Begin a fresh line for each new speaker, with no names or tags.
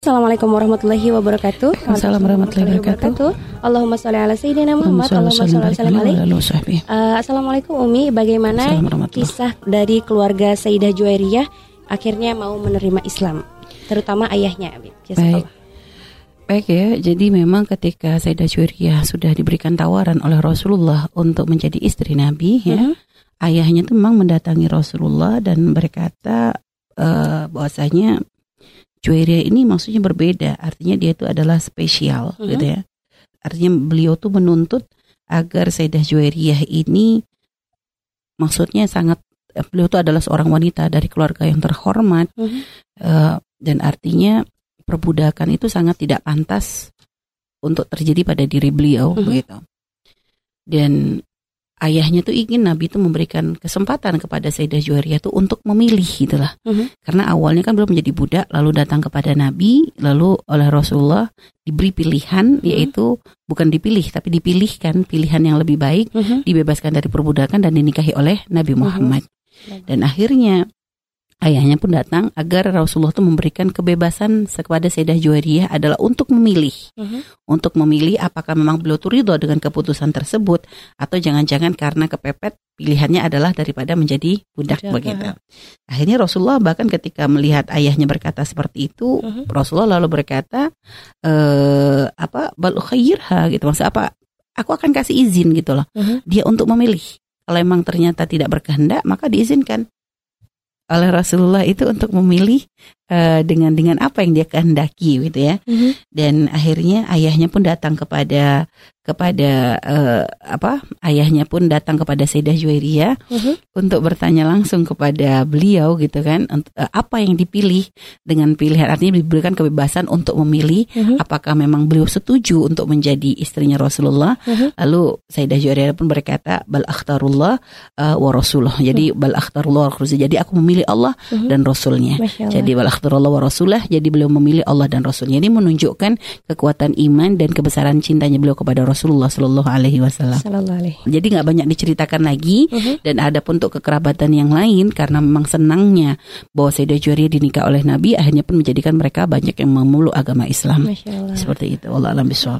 Assalamualaikum warahmatullahi wabarakatuh.
Assalamualaikum warahmatullahi wabarakatuh.
Allahumma sholli ala sayyidina Muhammad. Allahumma sholli ala sayyidina uh, Assalamualaikum Umi, bagaimana kisah dari keluarga Sayyidah Juwairiyah akhirnya mau menerima Islam, terutama ayahnya.
Baik. Baik ya, jadi memang ketika Sayyidah Juwairiyah sudah diberikan tawaran oleh Rasulullah untuk menjadi istri Nabi ya, -huh. ayahnya itu memang mendatangi Rasulullah dan berkata uh, bahwasanya Juwairiyah ini maksudnya berbeda, artinya dia itu adalah spesial uh-huh. gitu ya. Artinya beliau tuh menuntut agar Sayyidah Juwairiyah ini maksudnya sangat eh, beliau itu adalah seorang wanita dari keluarga yang terhormat uh-huh. uh, dan artinya perbudakan itu sangat tidak pantas untuk terjadi pada diri beliau uh-huh. begitu. Dan ayahnya tuh ingin Nabi itu memberikan kesempatan kepada Sayyidah Juwairiyah tuh untuk memilih gitulah. Uh -huh. Karena awalnya kan belum menjadi budak lalu datang kepada Nabi lalu oleh Rasulullah diberi pilihan uh -huh. yaitu bukan dipilih tapi dipilihkan pilihan yang lebih baik uh -huh. dibebaskan dari perbudakan dan dinikahi oleh Nabi Muhammad. Uh -huh. Dan akhirnya ayahnya pun datang agar Rasulullah itu memberikan kebebasan kepada Sayyidah Juwairiyah adalah untuk memilih. Uh-huh. Untuk memilih apakah memang beliau tuh ridho dengan keputusan tersebut atau jangan-jangan karena kepepet pilihannya adalah daripada menjadi budak Budak, begitu. Akhirnya Rasulullah bahkan ketika melihat ayahnya berkata seperti itu, uh-huh. Rasulullah lalu berkata eh apa bal khairha gitu. Maksud apa? Aku akan kasih izin gitu loh. Uh-huh. Dia untuk memilih. Kalau memang ternyata tidak berkehendak, maka diizinkan oleh Rasulullah itu untuk memilih uh, dengan dengan apa yang dia kehendaki gitu ya. Mm-hmm. Dan akhirnya ayahnya pun datang kepada kepada uh, apa ayahnya pun datang kepada Sayyidah Juwairiyah uh-huh. untuk bertanya langsung kepada beliau gitu kan uh, apa yang dipilih dengan pilihan artinya diberikan kebebasan untuk memilih uh-huh. apakah memang beliau setuju untuk menjadi istrinya Rasulullah uh-huh. lalu Sayyidah Juwairiyah pun berkata bal akhtarullah uh, wa rasulullah jadi bal akhtarullah jadi aku memilih Allah uh-huh. dan Rasulnya jadi bal akhtarullah wa rasulullah jadi beliau memilih Allah dan Rasulnya ini menunjukkan kekuatan iman dan kebesaran cintanya beliau kepada Rasulullah Shallallahu Alaihi Wasallam. Jadi nggak banyak diceritakan lagi uh -huh. dan ada pun untuk kekerabatan yang lain karena memang senangnya bahwa Sayyidah Juwairiyah dinikah oleh Nabi akhirnya pun menjadikan mereka banyak yang memeluk agama Islam. Seperti itu. Allah alam bisawab.